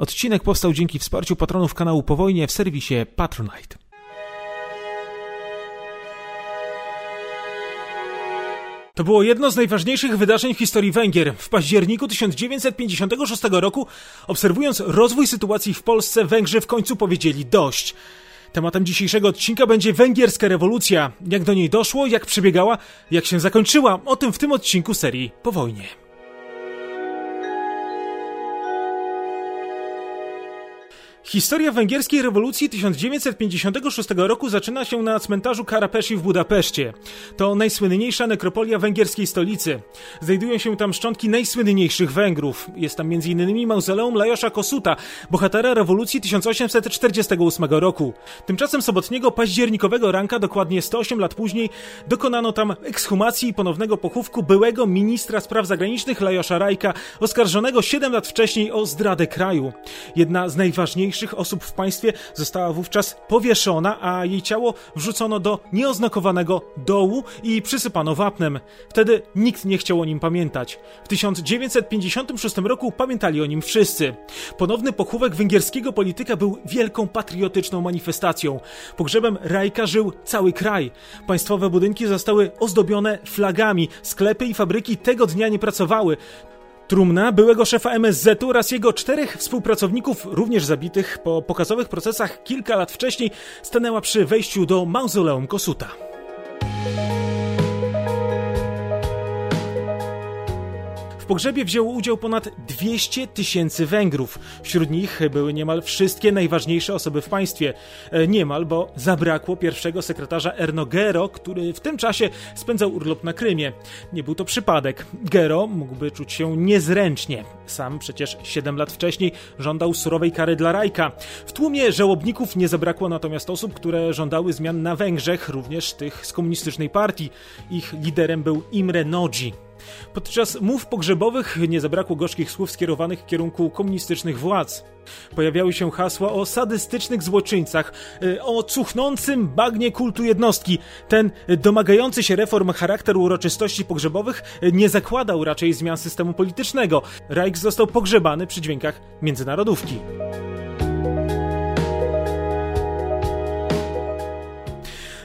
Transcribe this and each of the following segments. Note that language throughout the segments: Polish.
Odcinek powstał dzięki wsparciu patronów kanału Po Wojnie w serwisie Patronite. To było jedno z najważniejszych wydarzeń w historii Węgier. W październiku 1956 roku, obserwując rozwój sytuacji w Polsce, Węgrzy w końcu powiedzieli dość. Tematem dzisiejszego odcinka będzie węgierska rewolucja. Jak do niej doszło, jak przebiegała, jak się zakończyła. O tym w tym odcinku serii Po wojnie. Historia węgierskiej rewolucji 1956 roku zaczyna się na cmentarzu Karapeshi w Budapeszcie. To najsłynniejsza nekropolia węgierskiej stolicy. Znajdują się tam szczątki najsłynniejszych Węgrów. Jest tam m.in. mauzoleum Lajosza Kosuta, bohatera rewolucji 1848 roku. Tymczasem sobotniego październikowego ranka, dokładnie 108 lat później, dokonano tam ekshumacji i ponownego pochówku byłego ministra spraw zagranicznych Lajosza Rajka, oskarżonego 7 lat wcześniej o zdradę kraju. Jedna z najważniejszych osób w państwie została wówczas powieszona, a jej ciało wrzucono do nieoznakowanego dołu i przysypano wapnem. Wtedy nikt nie chciał o nim pamiętać. W 1956 roku pamiętali o nim wszyscy. Ponowny pochówek węgierskiego polityka był wielką patriotyczną manifestacją. Pogrzebem Rajka żył cały kraj. Państwowe budynki zostały ozdobione flagami, sklepy i fabryki tego dnia nie pracowały. Trumna byłego szefa MSZ oraz jego czterech współpracowników, również zabitych po pokazowych procesach kilka lat wcześniej, stanęła przy wejściu do mauzoleum Kosuta. Pogrzebie wzięło udział ponad 200 tysięcy Węgrów. Wśród nich były niemal wszystkie najważniejsze osoby w państwie. E, niemal, bo zabrakło pierwszego sekretarza Erno Gero, który w tym czasie spędzał urlop na Krymie. Nie był to przypadek. Gero mógłby czuć się niezręcznie. Sam przecież 7 lat wcześniej żądał surowej kary dla Rajka. W tłumie żałobników nie zabrakło natomiast osób, które żądały zmian na Węgrzech, również tych z komunistycznej partii. Ich liderem był Imre Nodzi. Podczas mów pogrzebowych nie zabrakło gorzkich słów skierowanych w kierunku komunistycznych władz. Pojawiały się hasła o sadystycznych złoczyńcach, y, o cuchnącym bagnie kultu jednostki. Ten domagający się reform charakter uroczystości pogrzebowych nie zakładał raczej zmian systemu politycznego. Reich został pogrzebany przy dźwiękach międzynarodówki.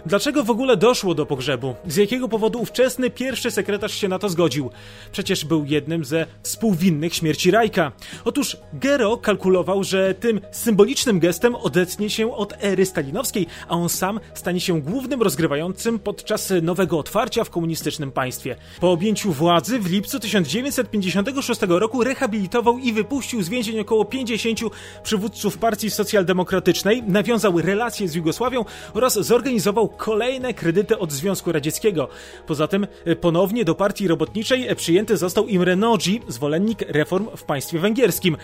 Dlaczego w ogóle doszło do pogrzebu? Z jakiego powodu ówczesny pierwszy sekretarz się na to zgodził? Przecież był jednym ze współwinnych śmierci Rajka. Otóż Gero kalkulował, że tym symbolicznym gestem odetnie się od ery stalinowskiej, a on sam stanie się głównym rozgrywającym podczas nowego otwarcia w komunistycznym państwie. Po objęciu władzy w lipcu 1956 roku rehabilitował i wypuścił z więzień około 50 przywódców partii socjaldemokratycznej, nawiązał relacje z Jugosławią oraz zorganizował kolejne kredyty od Związku Radzieckiego. Poza tym e, ponownie do partii robotniczej e, przyjęty został Imre Nagy, zwolennik reform w państwie węgierskim.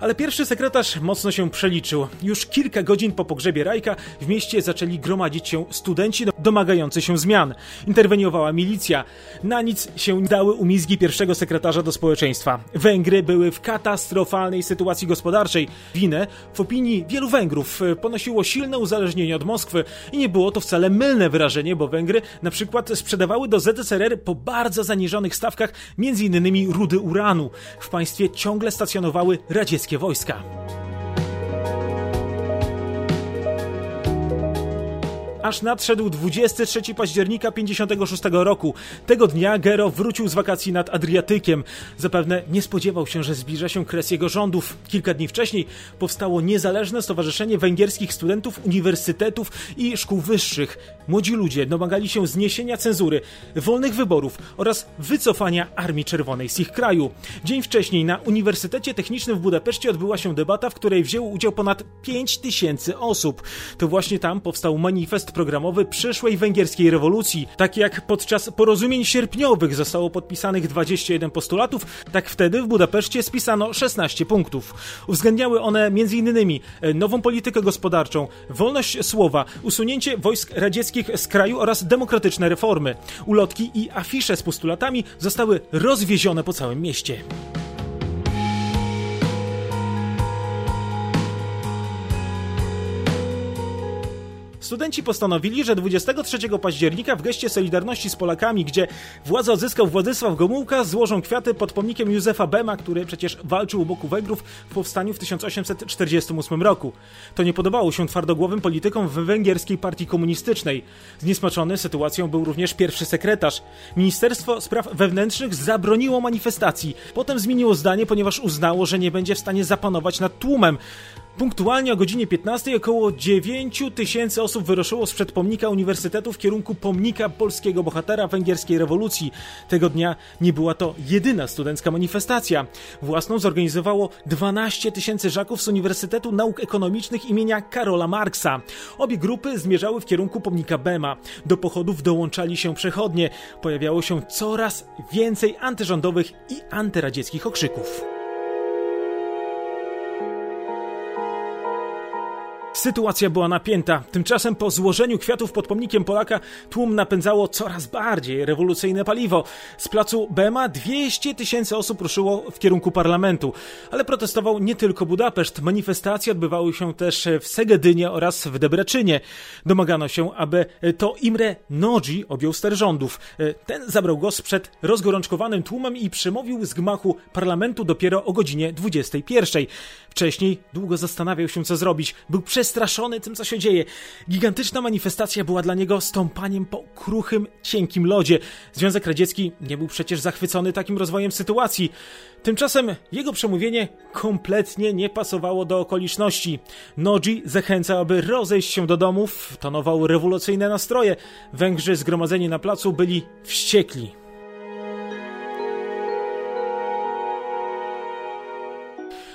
Ale pierwszy sekretarz mocno się przeliczył. Już kilka godzin po pogrzebie Rajka w mieście zaczęli gromadzić się studenci domagający się zmian. Interweniowała milicja. Na nic się dały umizgi pierwszego sekretarza do społeczeństwa. Węgry były w katastrofalnej sytuacji gospodarczej. Winę, w opinii wielu Węgrów, ponosiło silne uzależnienie od Moskwy i nie było to wcale mylne wyrażenie, bo Węgry na przykład sprzedawały do ZSRR po bardzo zaniżonych stawkach m.in. rudy uranu. W państwie ciągle stacjonowały radzieckie wojska. Aż nadszedł 23 października 56 roku. Tego dnia Gero wrócił z wakacji nad Adriatykiem. Zapewne nie spodziewał się, że zbliża się kres jego rządów. Kilka dni wcześniej powstało Niezależne Stowarzyszenie Węgierskich Studentów Uniwersytetów i Szkół Wyższych. Młodzi ludzie domagali się zniesienia cenzury, wolnych wyborów oraz wycofania Armii Czerwonej z ich kraju. Dzień wcześniej na Uniwersytecie Technicznym w Budapeszcie odbyła się debata, w której wzięło udział ponad 5 tysięcy osób. To właśnie tam powstał manifest programowy przyszłej węgierskiej rewolucji. Tak jak podczas porozumień sierpniowych zostało podpisanych 21 postulatów, tak wtedy w Budapeszcie spisano 16 punktów. Uwzględniały one m.in. E, nową politykę gospodarczą, wolność słowa, usunięcie wojsk radzieckich z kraju oraz demokratyczne reformy. Ulotki i afisze z postulatami zostały rozwiezione po całym mieście. Studenci postanowili, że 23 października w geście Solidarności z Polakami, gdzie władzę odzyskał Władysław Gomułka, złożą kwiaty pod pomnikiem Józefa Bema, który przecież walczył u boku Węgrów w powstaniu w 1848 roku. To nie podobało się twardogłowym politykom w węgierskiej partii komunistycznej. Zniesmaczony sytuacją był również pierwszy sekretarz. Ministerstwo Spraw Wewnętrznych zabroniło manifestacji. Potem zmieniło zdanie, ponieważ uznało, że nie będzie w stanie zapanować nad tłumem. Punktualnie o godzinie 15 około 9 tysięcy osób wyruszyło sprzed pomnika uniwersytetu w kierunku pomnika polskiego bohatera węgierskiej rewolucji. Tego dnia nie była to jedyna studencka manifestacja. Własną zorganizowało 12 tysięcy żaków z Uniwersytetu Nauk Ekonomicznych imienia Karola Marksa. Obie grupy zmierzały w kierunku pomnika Bema. Do pochodów dołączali się przechodnie. Pojawiało się coraz więcej antyrządowych i antyradzieckich okrzyków. Sytuacja była napięta. Tymczasem po złożeniu kwiatów pod pomnikiem Polaka tłum napędzało coraz bardziej rewolucyjne paliwo. Z placu Bema 200 tysięcy osób ruszyło w kierunku parlamentu. Ale protestował nie tylko Budapeszt. Manifestacje odbywały się też w Segedynie oraz w Debreczynie. Domagano się, aby to Imre Nodzi objął ster rządów. Ten zabrał głos przed rozgorączkowanym tłumem i przemówił z gmachu parlamentu dopiero o godzinie 21. Wcześniej długo zastanawiał się, co zrobić. Był przestraszony tym, co się dzieje. Gigantyczna manifestacja była dla niego stąpaniem po kruchym, cienkim lodzie. Związek Radziecki nie był przecież zachwycony takim rozwojem sytuacji. Tymczasem jego przemówienie kompletnie nie pasowało do okoliczności. Noji zachęcał, aby rozejść się do domów, tonował rewolucyjne nastroje. Węgrzy zgromadzeni na placu byli wściekli.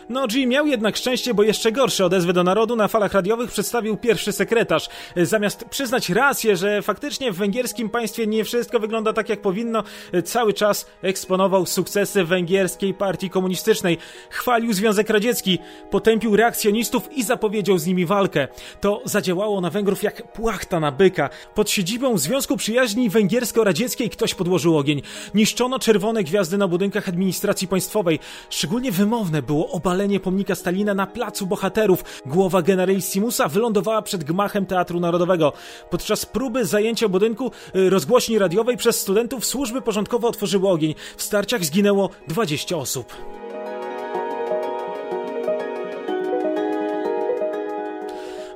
No, G miał jednak szczęście, bo jeszcze gorsze odezwy do narodu na falach radiowych przedstawił pierwszy sekretarz. Zamiast przyznać rację, że faktycznie w węgierskim państwie nie wszystko wygląda tak jak powinno, cały czas eksponował sukcesy węgierskiej partii komunistycznej. Chwalił Związek Radziecki, potępił reakcjonistów i zapowiedział z nimi walkę. To zadziałało na Węgrów jak płachta na byka. Pod siedzibą Związku Przyjaźni Węgiersko-Radzieckiej ktoś podłożył ogień. Niszczono czerwone gwiazdy na budynkach administracji państwowej. Szczególnie wymowne było obalenie pomnika Stalina na Placu Bohaterów. Głowa generalissimusa wylądowała przed gmachem Teatru Narodowego. Podczas próby zajęcia budynku y, rozgłośni radiowej przez studentów służby porządkowe otworzyły ogień. W starciach zginęło 20 osób.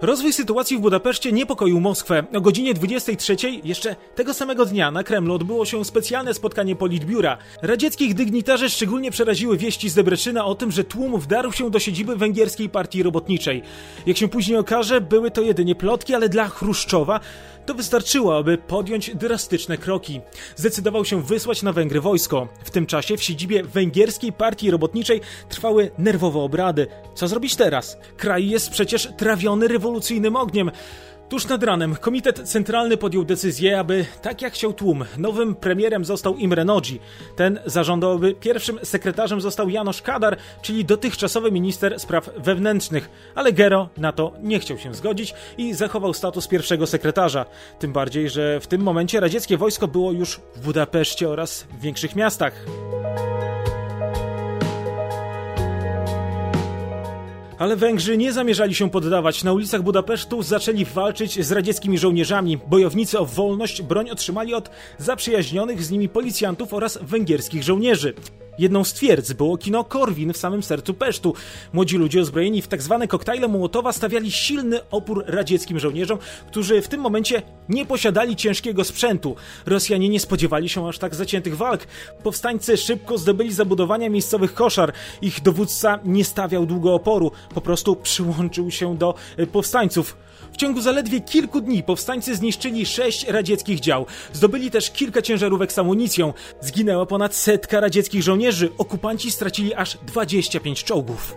Rozwój sytuacji w Budapeszcie niepokoił Moskwę. O godzinie 23 jeszcze tego samego dnia na Kremlu odbyło się specjalne spotkanie Politbiura. Radzieckich dygnitarzy szczególnie przeraziły wieści z Debreczyna o tym, że tłum wdarł się do siedziby węgierskiej partii robotniczej. Jak się później okaże, były to jedynie plotki, ale dla Chruszczowa to wystarczyło, aby podjąć drastyczne kroki. Zdecydował się wysłać na Węgry wojsko. W tym czasie w siedzibie węgierskiej partii robotniczej trwały nerwowe obrady. Co zrobić teraz? Kraj jest przecież trawiony rewolucyjnym ogniem. Tuż nad ranem Komitet Centralny podjął decyzję, aby, tak jak chciał tłum, nowym premierem został Imre Nodzi. Ten zażądał, aby pierwszym sekretarzem został Janosz Kadar, czyli dotychczasowy minister spraw wewnętrznych, ale Gero na to nie chciał się zgodzić i zachował status pierwszego sekretarza. Tym bardziej, że w tym momencie radzieckie wojsko było już w Budapeszcie oraz w większych miastach. Ale Węgrzy nie zamierzali się poddawać. Na ulicach Budapesztu zaczęli walczyć z radzieckimi żołnierzami. Bojownicy o wolność broń otrzymali od zaprzyjaźnionych z nimi policjantów oraz węgierskich żołnierzy. Jedną z twierdz było kino Korwin w samym sercu Pesztu. Młodzi ludzie uzbrojeni w. Tak koktajle Mołotowa stawiali silny opór radzieckim żołnierzom, którzy w tym momencie nie posiadali ciężkiego sprzętu. Rosjanie nie spodziewali się aż tak zaciętych walk. Powstańcy szybko zdobyli zabudowania miejscowych koszar. Ich dowódca nie stawiał długo oporu, po prostu przyłączył się do e, powstańców. W ciągu zaledwie kilku dni powstańcy zniszczyli sześć radzieckich dział. Zdobyli też kilka ciężarówek z amunicją. Zginęła ponad setka radzieckich żołnierzy. Okupanci stracili aż 25 czołgów.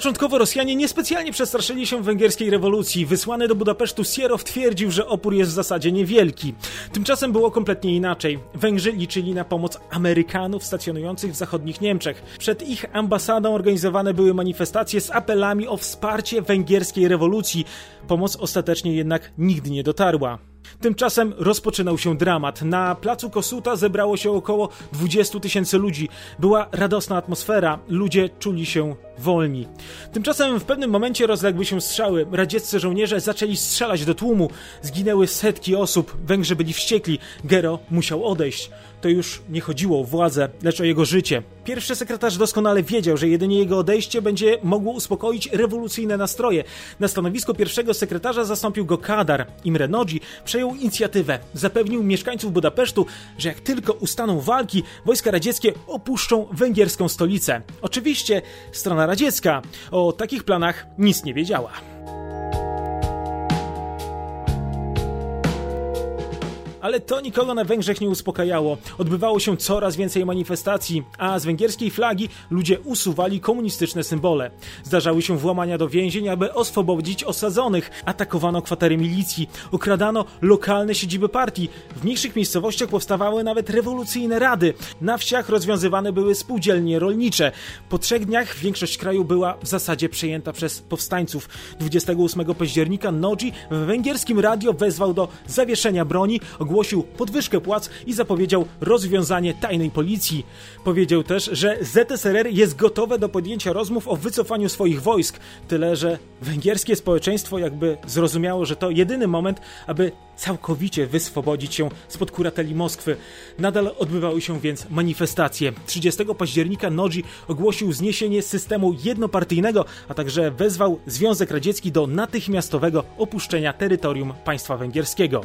Początkowo Rosjanie niespecjalnie przestraszyli się węgierskiej rewolucji. Wysłany do Budapesztu Sierow twierdził, że opór jest w zasadzie niewielki. Tymczasem było kompletnie inaczej. Węgrzy liczyli na pomoc Amerykanów stacjonujących w zachodnich Niemczech. Przed ich ambasadą organizowane były manifestacje z apelami o wsparcie węgierskiej rewolucji. Pomoc ostatecznie jednak nigdy nie dotarła. Tymczasem rozpoczynał się dramat. Na placu Kosuta zebrało się około 20 tysięcy ludzi. Była radosna atmosfera, ludzie czuli się wolni. Tymczasem w pewnym momencie rozległy się strzały. Radzieccy żołnierze zaczęli strzelać do tłumu. Zginęły setki osób. Węgrzy byli wściekli. Gero musiał odejść. To już nie chodziło o władzę, lecz o jego życie. Pierwszy sekretarz doskonale wiedział, że jedynie jego odejście będzie mogło uspokoić rewolucyjne nastroje. Na stanowisko pierwszego sekretarza zastąpił go Kadar. Imre Nodzi przejął inicjatywę. Zapewnił mieszkańców Budapesztu, że jak tylko ustaną walki, wojska radzieckie opuszczą węgierską stolicę. Oczywiście strona radziecka o takich planach nic nie wiedziała. Ale to nikogo na Węgrzech nie uspokajało. Odbywało się coraz więcej manifestacji, a z węgierskiej flagi ludzie usuwali komunistyczne symbole. Zdarzały się włamania do więzień, aby oswobodzić osadzonych. Atakowano kwatery milicji, ukradano lokalne siedziby partii. W mniejszych miejscowościach powstawały nawet rewolucyjne rady. Na wsiach rozwiązywane były spółdzielnie rolnicze. Po trzech dniach większość kraju była w zasadzie przejęta przez powstańców. 28 października Nodzi w węgierskim radio wezwał do zawieszenia broni, ogłosił podwyżkę płac i zapowiedział rozwiązanie tajnej policji. Powiedział też, że ZSRR jest gotowe do podjęcia rozmów o wycofaniu swoich wojsk, tyle że węgierskie społeczeństwo jakby zrozumiało, że to jedyny moment, aby całkowicie wyswobodzić się spod kurateli Moskwy. Nadal odbywały się więc manifestacje. 30 października Nodzi ogłosił zniesienie systemu jednopartyjnego, a także wezwał Związek Radziecki do natychmiastowego opuszczenia terytorium państwa węgierskiego.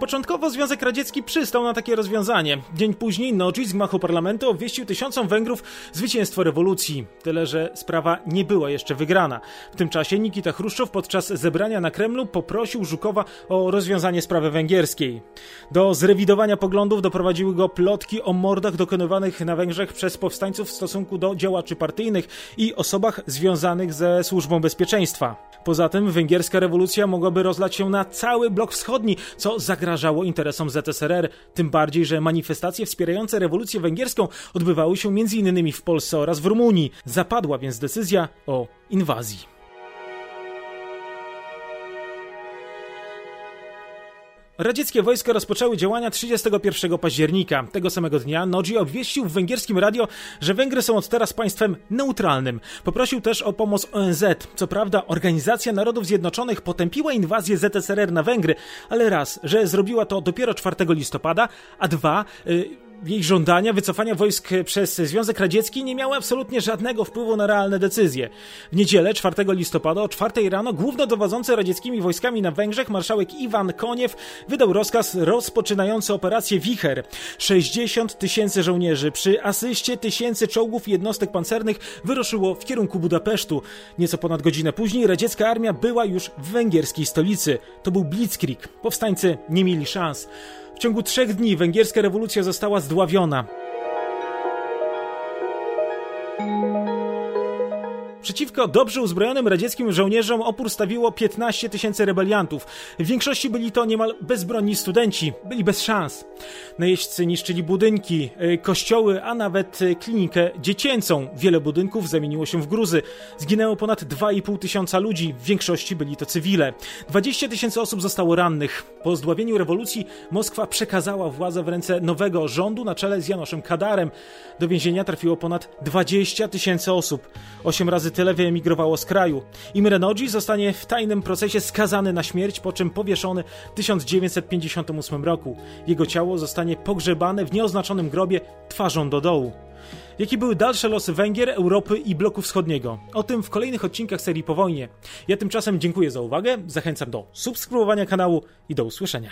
Początkowo Związek Radziecki przystał na takie rozwiązanie. Dzień później Nodzi z gmachu parlamentu obwieścił tysiącom Węgrów zwycięstwo rewolucji. Tyle, że sprawa nie była jeszcze wygrana. W tym czasie Nikita Chruszczow podczas zebrania na Kremlu poprosił Żukowa o rozwiązanie sprawy węgierskiej. Do zrewidowania poglądów doprowadziły go plotki o mordach dokonywanych na Węgrzech przez powstańców w stosunku do działaczy partyjnych i osobach związanych ze służbą bezpieczeństwa. Poza tym węgierska rewolucja mogłaby rozlać się na cały blok wschodni, co zagrażało interesom ZSRR, tym bardziej, że manifestacje wspierające rewolucję węgierską odbywały się m.in. w Polsce oraz w Rumunii. Zapadła więc decyzja o inwazji. Radzieckie wojska rozpoczęły działania 31 października. Tego samego dnia Nodzi obwieścił w węgierskim radio, że Węgry są od teraz państwem neutralnym. Poprosił też o pomoc ONZ. Co prawda Organizacja Narodów Zjednoczonych potępiła inwazję ZSRR na Węgry, ale raz, że zrobiła to dopiero 4 listopada, a dwa, yy, jej żądania wycofania wojsk przez Związek Radziecki nie miały absolutnie żadnego wpływu na realne decyzje. W niedzielę 4 listopada o 4 rano głównodowodzący radzieckimi wojskami na Węgrzech marszałek Iwan Koniew wydał rozkaz rozpoczynający operację Wicher. 60 tysięcy żołnierzy przy asyście tysięcy czołgów i jednostek pancernych wyruszyło w kierunku Budapesztu. Nieco ponad godzinę później radziecka armia była już w węgierskiej stolicy. To był Blitzkrieg. Powstańcy nie mieli szans. W ciągu trzech dni węgierska rewolucja została zdławiona. Przeciwko dobrze uzbrojonym radzieckim żołnierzom opór stawiło 15 tysięcy rebeliantów. W większości byli to niemal bezbronni studenci, byli bez szans. Najeźdźcy niszczyli budynki, y, kościoły, a nawet y, klinikę dziecięcą. Wiele budynków zamieniło się w gruzy. Zginęło ponad 2,5 tysiąca ludzi, w większości byli to cywile. 20 tysięcy osób zostało rannych. Po zdławieniu rewolucji Moskwa przekazała władzę w ręce nowego rządu na czele z Janoszem Kadarem. Do więzienia trafiło ponad 20 tysięcy osób. Osiem razy tyle wyemigrowało z kraju. Imre Nodzi zostanie w tajnym procesie skazany na śmierć, po czym powieszony w 1958 roku. Jego ciało zostanie pogrzebane w nieoznaczonym grobie twarzą do dołu. Jakie były dalsze losy Węgier, Europy i bloku wschodniego? O tym w kolejnych odcinkach serii po wojnie. Ja tymczasem dziękuję za uwagę, zachęcam do subskrybowania kanału i do usłyszenia.